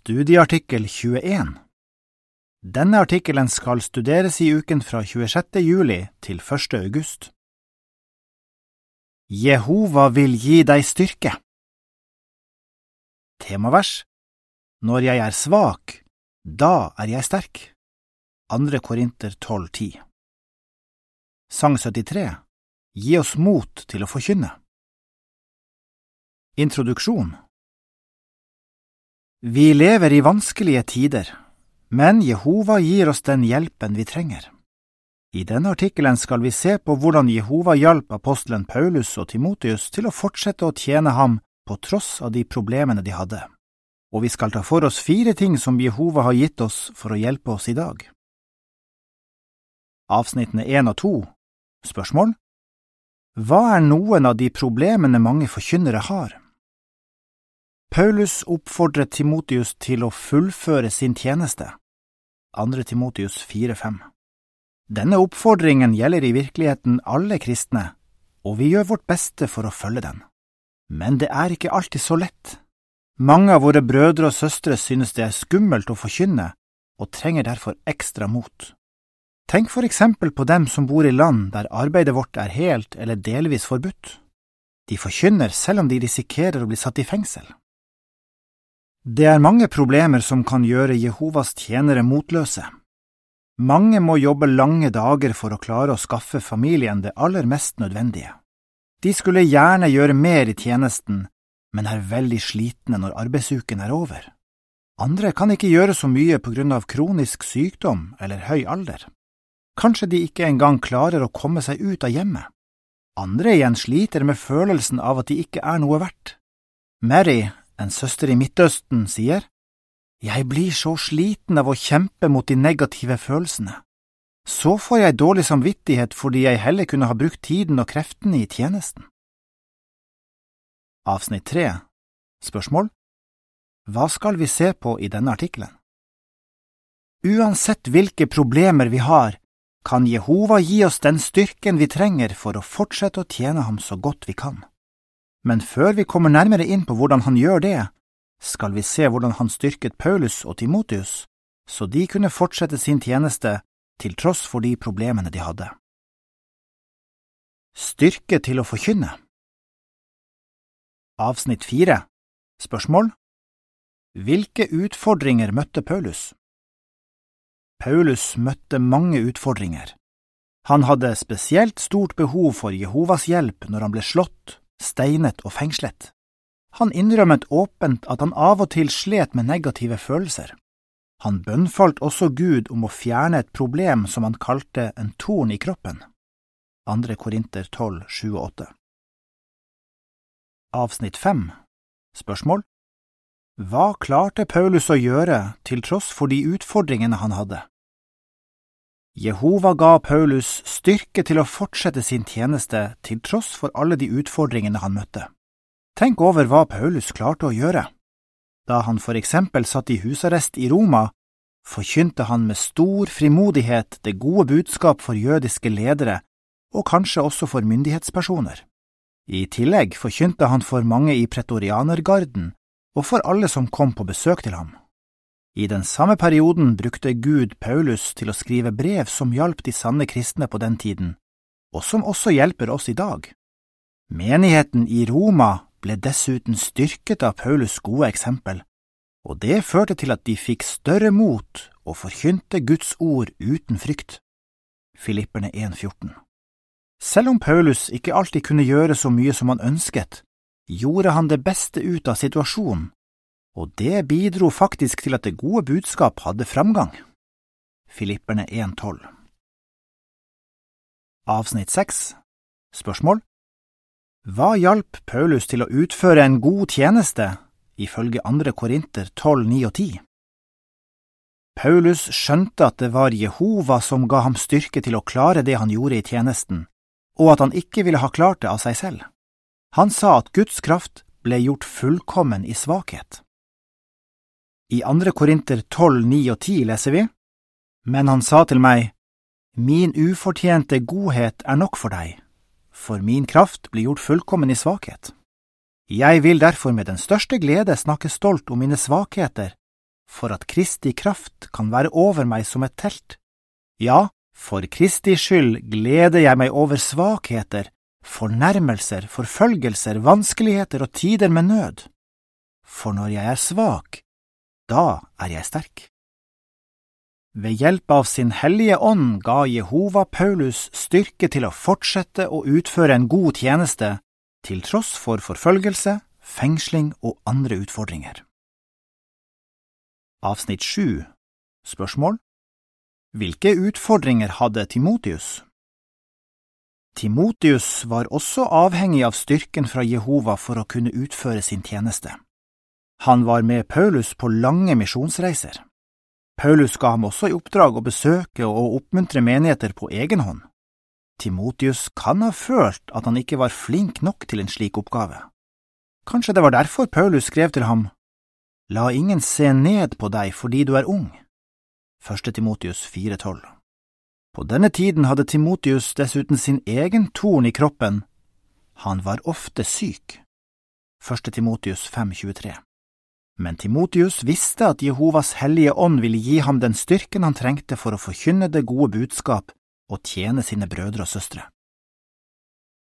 Studieartikkel 21 Denne artikkelen skal studeres i uken fra 26. juli til 1. august. Jehova vil gi deg styrke. Temavers Når jeg er svak, da er jeg sterk. 2. Korinter 12,10 Sang 73 Gi oss mot til å forkynne. Introduksjon Vi lever i vanskelige tider, men Jehova gir oss den hjelpen vi trenger. I denne artikkelen skal vi se på hvordan Jehova hjalp apostelen Paulus og Timotius til å fortsette å tjene ham på tross av de problemene de hadde, og vi skal ta for oss fire ting som Jehova har gitt oss for å hjelpe oss i dag. Avsnittene én og to Spørsmål Hva er noen av de problemene mange forkynnere har? Paulus oppfordret Timotius til å fullføre sin tjeneste. 2. Timotius 4,5 Denne oppfordringen gjelder i virkeligheten alle kristne, og vi gjør vårt beste for å følge den. Men det er ikke alltid så lett. Mange av våre brødre og søstre synes det er skummelt å forkynne, og trenger derfor ekstra mot. Tenk for eksempel på dem som bor i land der arbeidet vårt er helt eller delvis forbudt. De forkynner selv om de risikerer å bli satt i fengsel. Det er mange problemer som kan gjøre Jehovas tjenere motløse. Mange må jobbe lange dager for å klare å skaffe familien det aller mest nødvendige. De skulle gjerne gjøre mer i tjenesten, men er veldig slitne når arbeidsuken er over. Andre kan ikke gjøre så mye på grunn av kronisk sykdom eller høy alder. Kanskje de ikke engang klarer å komme seg ut av hjemmet. Andre igjen sliter med følelsen av at de ikke er noe verdt. Mary en søster i Midtøsten sier, Jeg blir så sliten av å kjempe mot de negative følelsene. Så får jeg dårlig samvittighet fordi jeg heller kunne ha brukt tiden og kreftene i tjenesten. Avsnitt tre Spørsmål Hva skal vi se på i denne artikkelen? Uansett hvilke problemer vi har, kan Jehova gi oss den styrken vi trenger for å fortsette å tjene ham så godt vi kan. Men før vi kommer nærmere inn på hvordan han gjør det, skal vi se hvordan han styrket Paulus og Timotius, så de kunne fortsette sin tjeneste til tross for de problemene de hadde. Styrke til å forkynne Avsnitt fire Spørsmål Hvilke utfordringer møtte Paulus? Paulus møtte mange utfordringer. Han hadde spesielt stort behov for Jehovas hjelp når han ble slått, steinet og fengslet. Han innrømmet åpent at han av og til slet med negative følelser. Han bønnfalt også Gud om å fjerne et problem som han kalte en torn i kroppen. 2. Korinter 12, 7 og 8 Avsnitt 5 Spørsmål Hva klarte Paulus å gjøre til tross for de utfordringene han hadde? Jehova ga Paulus styrke til å fortsette sin tjeneste til tross for alle de utfordringene han møtte. Tenk over hva Paulus klarte å gjøre. Da han for eksempel satt i husarrest i Roma, forkynte han med stor frimodighet det gode budskap for jødiske ledere og kanskje også for myndighetspersoner. I tillegg forkynte han for mange i pretorianergarden og for alle som kom på besøk til ham. I den samme perioden brukte Gud Paulus til å skrive brev som hjalp de sanne kristne på den tiden, og som også hjelper oss i dag. Menigheten i Roma ble dessuten styrket av Paulus' gode eksempel, og det førte til at de fikk større mot og forkynte Guds ord uten frykt. Filipperne 1,14 Selv om Paulus ikke alltid kunne gjøre så mye som han ønsket, gjorde han det beste ut av situasjonen og det bidro faktisk til at det gode budskap hadde framgang. Filipperne 1,12 Avsnitt 6 Spørsmål Hva hjalp Paulus til å utføre en god tjeneste, ifølge andre Korinter 12, 9 og 10? Paulus skjønte at det var Jehova som ga ham styrke til å klare det han gjorde i tjenesten, og at han ikke ville ha klart det av seg selv. Han sa at Guds kraft ble gjort fullkommen i svakhet. I andre Korinter 12, 9 og 10 leser vi, Men han sa til meg, Min ufortjente godhet er nok for deg, for min kraft blir gjort fullkommen i svakhet. Jeg vil derfor med den største glede snakke stolt om mine svakheter, for at Kristi kraft kan være over meg som et telt. Ja, for Kristi skyld gleder jeg meg over svakheter, fornærmelser, forfølgelser, vanskeligheter og tider med nød. For når jeg er svak, da er jeg sterk. Ved hjelp av sin hellige ånd ga Jehova Paulus styrke til å fortsette å utføre en god tjeneste, til tross for forfølgelse, fengsling og andre utfordringer. Avsnitt 7 Spørsmål Hvilke utfordringer hadde Timotius? Timotius var også avhengig av styrken fra Jehova for å kunne utføre sin tjeneste. Han var med Paulus på lange misjonsreiser. Paulus ga ham også i oppdrag å besøke og oppmuntre menigheter på egen hånd. Timotius kan ha følt at han ikke var flink nok til en slik oppgave. Kanskje det var derfor Paulus skrev til ham, La ingen se ned på deg fordi du er ung. 1. Timotius 4,12 På denne tiden hadde Timotius dessuten sin egen torn i kroppen. Han var ofte syk. 1. Timotius 5,23 men Timotius visste at Jehovas hellige ånd ville gi ham den styrken han trengte for å forkynne det gode budskap og tjene sine brødre og søstre.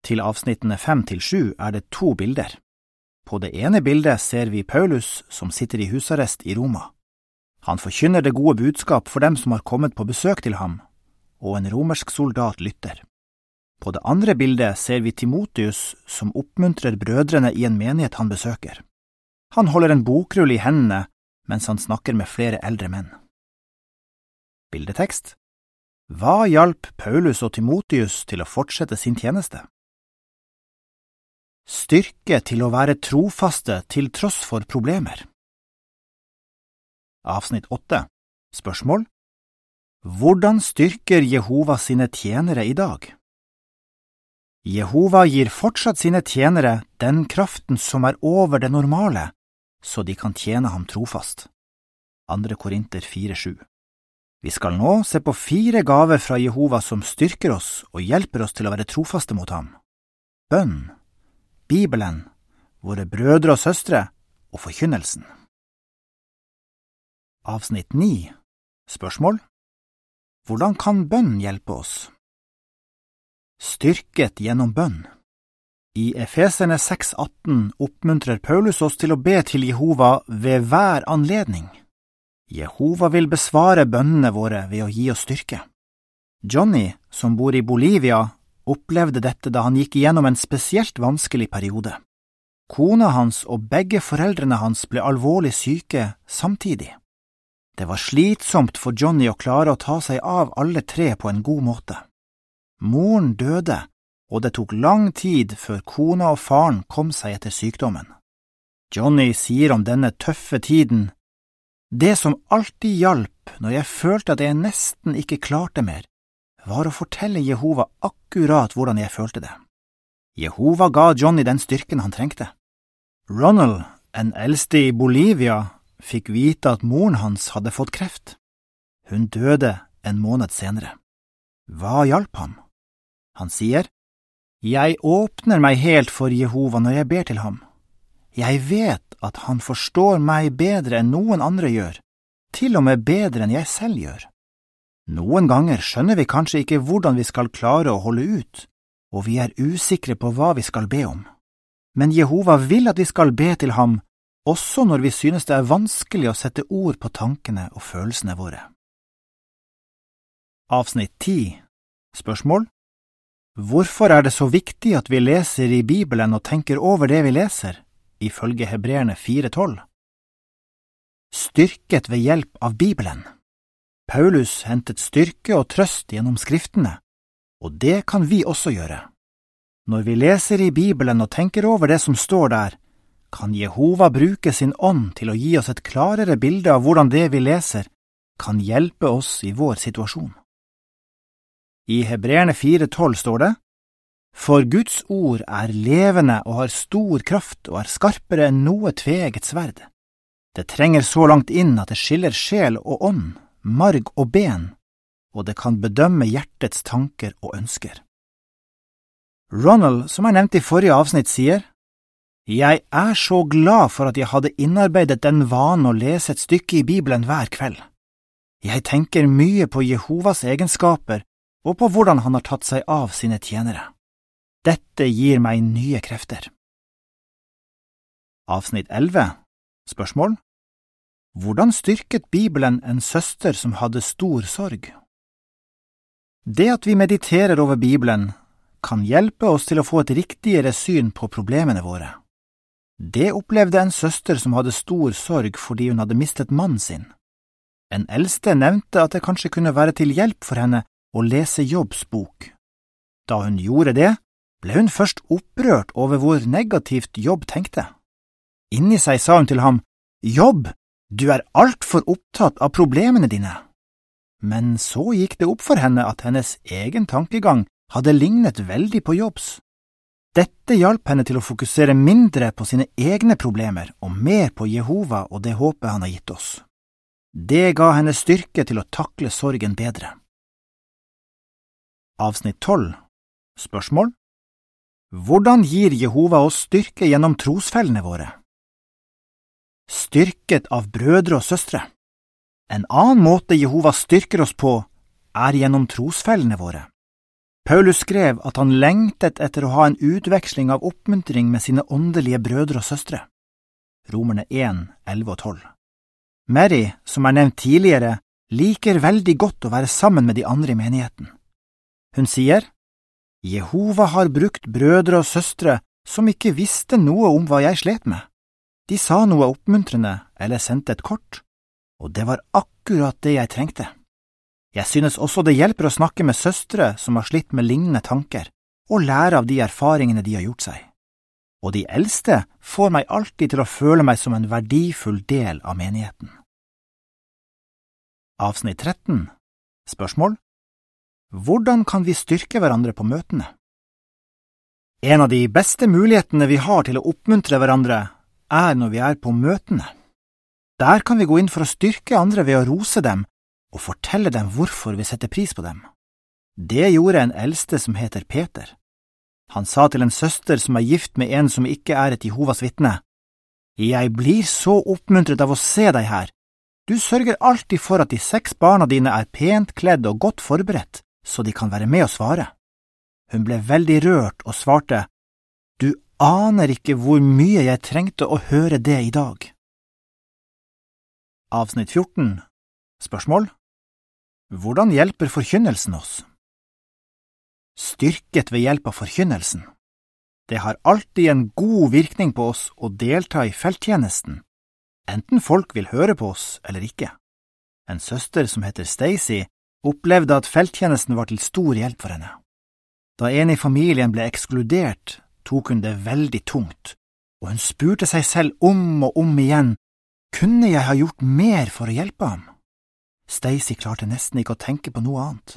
Til avsnittene fem til sju er det to bilder. På det ene bildet ser vi Paulus som sitter i husarrest i Roma. Han forkynner det gode budskap for dem som har kommet på besøk til ham, og en romersk soldat lytter. På det andre bildet ser vi Timotius som oppmuntrer brødrene i en menighet han besøker. Han holder en bokrull i hendene mens han snakker med flere eldre menn. Bildetekst Hva hjalp Paulus og Timotius til å fortsette sin tjeneste? Styrke til å være trofaste til tross for problemer. Avsnitt åtte Spørsmål Hvordan styrker Jehova sine tjenere i dag? Jehova gir fortsatt sine tjenere den kraften som er over det normale, så de kan tjene ham trofast. Andre Korinter 4,7 Vi skal nå se på fire gaver fra Jehova som styrker oss og hjelper oss til å være trofaste mot ham. Bønn, Bibelen, våre brødre og søstre og forkynnelsen. Avsnitt 9 Spørsmål Hvordan kan bønn hjelpe oss? Styrket gjennom bønn. I Efeserne 6,18 oppmuntrer Paulus oss til å be til Jehova ved hver anledning. Jehova vil besvare bønnene våre ved å gi oss styrke. Johnny, som bor i Bolivia, opplevde dette da han gikk igjennom en spesielt vanskelig periode. Kona hans og begge foreldrene hans ble alvorlig syke samtidig. Det var slitsomt for Johnny å klare å ta seg av alle tre på en god måte. Moren døde, og det tok lang tid før kona og faren kom seg etter sykdommen. Johnny sier om denne tøffe tiden, Det som alltid hjalp når jeg følte at jeg nesten ikke klarte mer, var å fortelle Jehova akkurat hvordan jeg følte det. Jehova ga Johnny den styrken han trengte. Ronald, en eldste i Bolivia, fikk vite at moren hans hadde fått kreft. Hun døde en måned senere. Hva hjalp ham? Han sier, jeg åpner meg helt for Jehova når jeg ber til ham. Jeg vet at han forstår meg bedre enn noen andre gjør, til og med bedre enn jeg selv gjør. Noen ganger skjønner vi kanskje ikke hvordan vi skal klare å holde ut, og vi er usikre på hva vi skal be om. Men Jehova vil at vi skal be til ham, også når vi synes det er vanskelig å sette ord på tankene og følelsene våre. Avsnitt 10 Spørsmål Hvorfor er det så viktig at vi leser i Bibelen og tenker over det vi leser, ifølge Hebreerne 4,12? Styrket ved hjelp av Bibelen. Paulus hentet styrke og trøst gjennom Skriftene, og det kan vi også gjøre. Når vi leser i Bibelen og tenker over det som står der, kan Jehova bruke sin ånd til å gi oss et klarere bilde av hvordan det vi leser, kan hjelpe oss i vår situasjon. I Hebreerne 4,12 står det, For Guds ord er levende og har stor kraft og er skarpere enn noe tveegget sverd. Det trenger så langt inn at det skiller sjel og ånd, marg og ben, og det kan bedømme hjertets tanker og ønsker. Ronald, som er nevnt i forrige avsnitt, sier, Jeg er så glad for at jeg hadde innarbeidet den vanen å lese et stykke i Bibelen hver kveld. Jeg tenker mye på Jehovas egenskaper og på hvordan han har tatt seg av sine tjenere. Dette gir meg nye krefter. Avsnitt 11 Spørsmål Hvordan styrket Bibelen en søster som hadde stor sorg? Det at vi mediterer over Bibelen, kan hjelpe oss til å få et riktigere syn på problemene våre. Det opplevde en søster som hadde stor sorg fordi hun hadde mistet mannen sin. En eldste nevnte at det kanskje kunne være til hjelp for henne å lese Jobbs bok. Da hun gjorde det, ble hun først opprørt over hvor negativt Jobb tenkte. Inni seg sa hun til ham, Jobb, du er altfor opptatt av problemene dine men så gikk det opp for henne at hennes egen tankegang hadde lignet veldig på Jobbs. Dette hjalp henne til å fokusere mindre på sine egne problemer og mer på Jehova og det håpet han har gitt oss. Det ga henne styrke til å takle sorgen bedre. Avsnitt 12 Spørsmål Hvordan gir Jehova oss styrke gjennom trosfellene våre? Styrket av brødre og søstre. En annen måte Jehova styrker oss på, er gjennom trosfellene våre. Paulus skrev at han lengtet etter å ha en utveksling av oppmuntring med sine åndelige brødre og søstre. Romerne 1, 11 og 12. Mary, som er nevnt tidligere, liker veldig godt å være sammen med de andre i menigheten. Hun sier, Jehova har brukt brødre og søstre som ikke visste noe om hva jeg slet med. De sa noe oppmuntrende eller sendte et kort og det var akkurat det jeg trengte. Jeg synes også det hjelper å snakke med søstre som har slitt med lignende tanker, og lære av de erfaringene de har gjort seg. Og de eldste får meg alltid til å føle meg som en verdifull del av menigheten. Avsnitt 13 Spørsmål Hvordan kan vi styrke hverandre på møtene? En av de beste mulighetene vi har til å oppmuntre hverandre, er når vi er på møtene. Der kan vi gå inn for å styrke andre ved å rose dem og fortelle dem hvorfor vi setter pris på dem. Det gjorde en eldste som heter Peter. Han sa til en søster som er gift med en som ikke er et Jehovas vitne, Jeg blir så oppmuntret av å se deg her. Du sørger alltid for at de seks barna dine er pent kledd og godt forberedt, så de kan være med og svare. Hun ble veldig rørt og svarte, Du aner ikke hvor mye jeg trengte å høre det i dag. Avsnitt 14 Spørsmål Hvordan hjelper forkynnelsen oss? Styrket ved hjelp av forkynnelsen. Det har alltid en god virkning på oss å delta i felttjenesten, enten folk vil høre på oss eller ikke. En søster som heter Stacy, opplevde at felttjenesten var til stor hjelp for henne. Da en i familien ble ekskludert, tok hun det veldig tungt, og hun spurte seg selv om og om igjen kunne jeg ha gjort mer for å hjelpe ham? Stacy klarte nesten ikke å tenke på noe annet.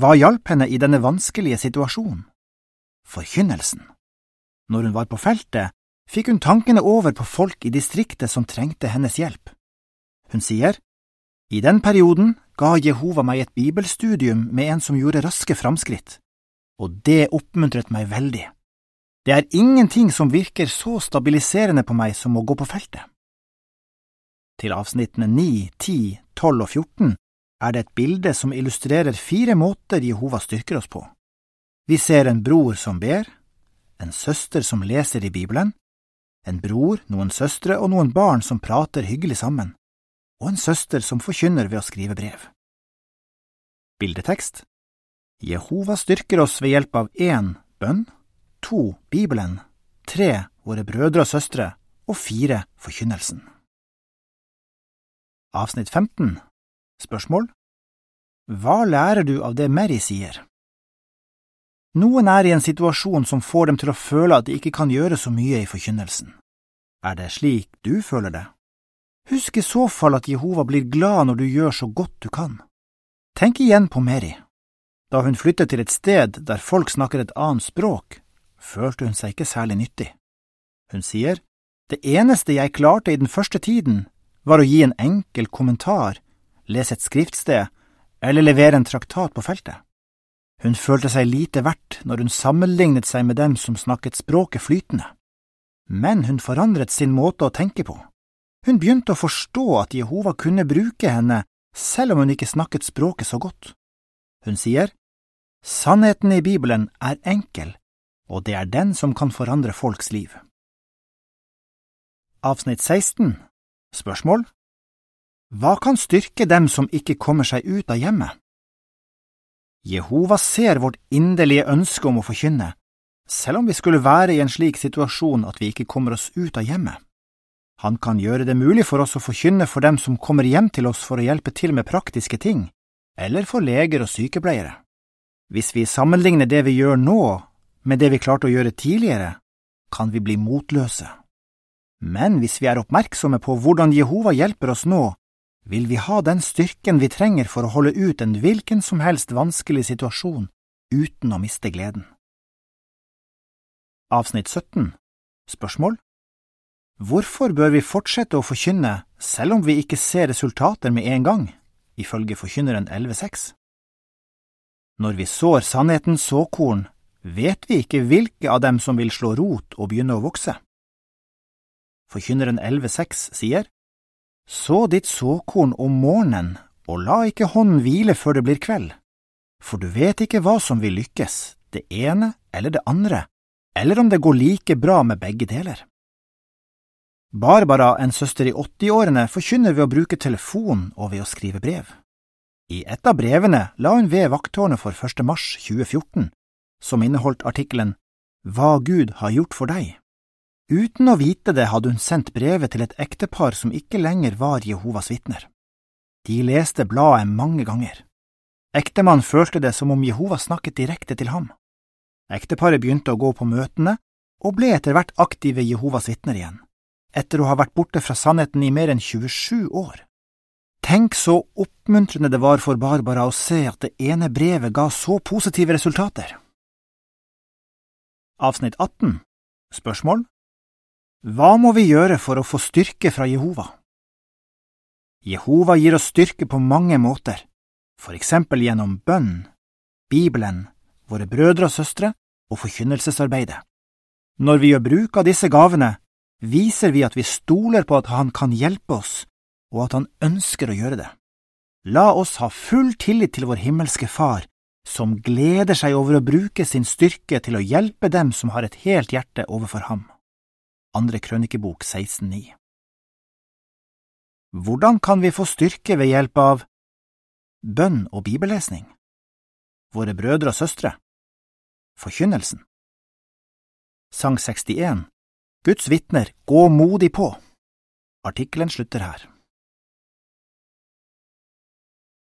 Hva hjalp henne i denne vanskelige situasjonen? Forkynnelsen. Når hun var på feltet, fikk hun tankene over på folk i distriktet som trengte hennes hjelp. Hun sier, I den perioden ga Jehova meg et bibelstudium med en som gjorde raske framskritt, og det oppmuntret meg veldig. Det er ingenting som virker så stabiliserende på meg som å gå på feltet. Til avsnittene 9, 10, 12 og 14 er det et bilde som illustrerer fire måter Jehova styrker oss på. Vi ser en bror som ber, en søster som leser i Bibelen, en bror, noen søstre og noen barn som prater hyggelig sammen, og en søster som forkynner ved å skrive brev. Bildetekst Jehova styrker oss ved hjelp av én bønn, to Bibelen, tre våre brødre og søstre og fire forkynnelsen. Avsnitt 15 Spørsmål Hva lærer du av det Mary sier? Noen er i en situasjon som får dem til å føle at de ikke kan gjøre så mye i forkynnelsen. Er det slik du føler det? Husk i så fall at Jehova blir glad når du gjør så godt du kan. Tenk igjen på Meri. Da hun flyttet til et sted der folk snakker et annet språk, følte hun seg ikke særlig nyttig. Hun sier, det eneste jeg klarte i den første tiden, var å gi en enkel kommentar, lese et skriftsted eller levere en traktat på feltet. Hun følte seg lite verdt når hun sammenlignet seg med dem som snakket språket flytende. men hun forandret sin måte å tenke på. Hun begynte å forstå at Jehova kunne bruke henne selv om hun ikke snakket språket så godt. Hun sier, Sannheten i Bibelen er enkel, og det er den som kan forandre folks liv. Avsnitt 16 Spørsmål Hva kan styrke dem som ikke kommer seg ut av hjemmet? Jehova ser vårt inderlige ønske om å forkynne, selv om vi skulle være i en slik situasjon at vi ikke kommer oss ut av hjemmet. Han kan gjøre det mulig for oss å forkynne for dem som kommer hjem til oss for å hjelpe til med praktiske ting, eller for leger og sykepleiere. Hvis vi sammenligner det vi gjør nå med det vi klarte å gjøre tidligere, kan vi bli motløse. Men hvis vi er oppmerksomme på hvordan Jehova hjelper oss nå, vil vi ha den styrken vi trenger for å holde ut en hvilken som helst vanskelig situasjon uten å miste gleden. Avsnitt 17 Spørsmål Hvorfor bør vi fortsette å forkynne selv om vi ikke ser resultater med en gang, ifølge Forkynneren 11.6? Når vi sår sannhetens såkorn, vet vi ikke hvilke av dem som vil slå rot og begynne å vokse. Forkynneren 11.6 sier, Så ditt såkorn om morgenen, og la ikke hånden hvile før det blir kveld, for du vet ikke hva som vil lykkes, det ene eller det andre, eller om det går like bra med begge deler. Barbara, en søster i 80-årene, forkynner ved å bruke telefon og ved å skrive brev. I et av brevene la hun ved vakttårnet for 1. mars 2014, som inneholdt artikkelen Hva Gud har gjort for deg. Uten å vite det hadde hun sendt brevet til et ektepar som ikke lenger var Jehovas vitner. De leste bladet mange ganger. Ektemannen følte det som om Jehova snakket direkte til ham. Ekteparet begynte å gå på møtene og ble etter hvert aktive Jehovas vitner igjen, etter å ha vært borte fra sannheten i mer enn 27 år. Tenk så oppmuntrende det var for Barbara å se at det ene brevet ga så positive resultater. Avsnitt 18 Spørsmål Hva må vi gjøre for å få styrke fra Jehova? Jehova gir oss styrke på mange måter, for eksempel gjennom bønn, Bibelen, våre brødre og søstre og forkynnelsesarbeidet. Når vi gjør bruk av disse gavene, viser vi at vi stoler på at Han kan hjelpe oss, og at Han ønsker å gjøre det. La oss ha full tillit til vår himmelske Far, som gleder seg over å bruke sin styrke til å hjelpe dem som har et helt hjerte overfor ham. Andre krønikebok 16,9 Hvordan kan vi få styrke ved hjelp av bønn og bibellesning? Våre brødre og søstre? Forkynnelsen. Sang 61 Guds vitner, gå modig på. Artikkelen slutter her.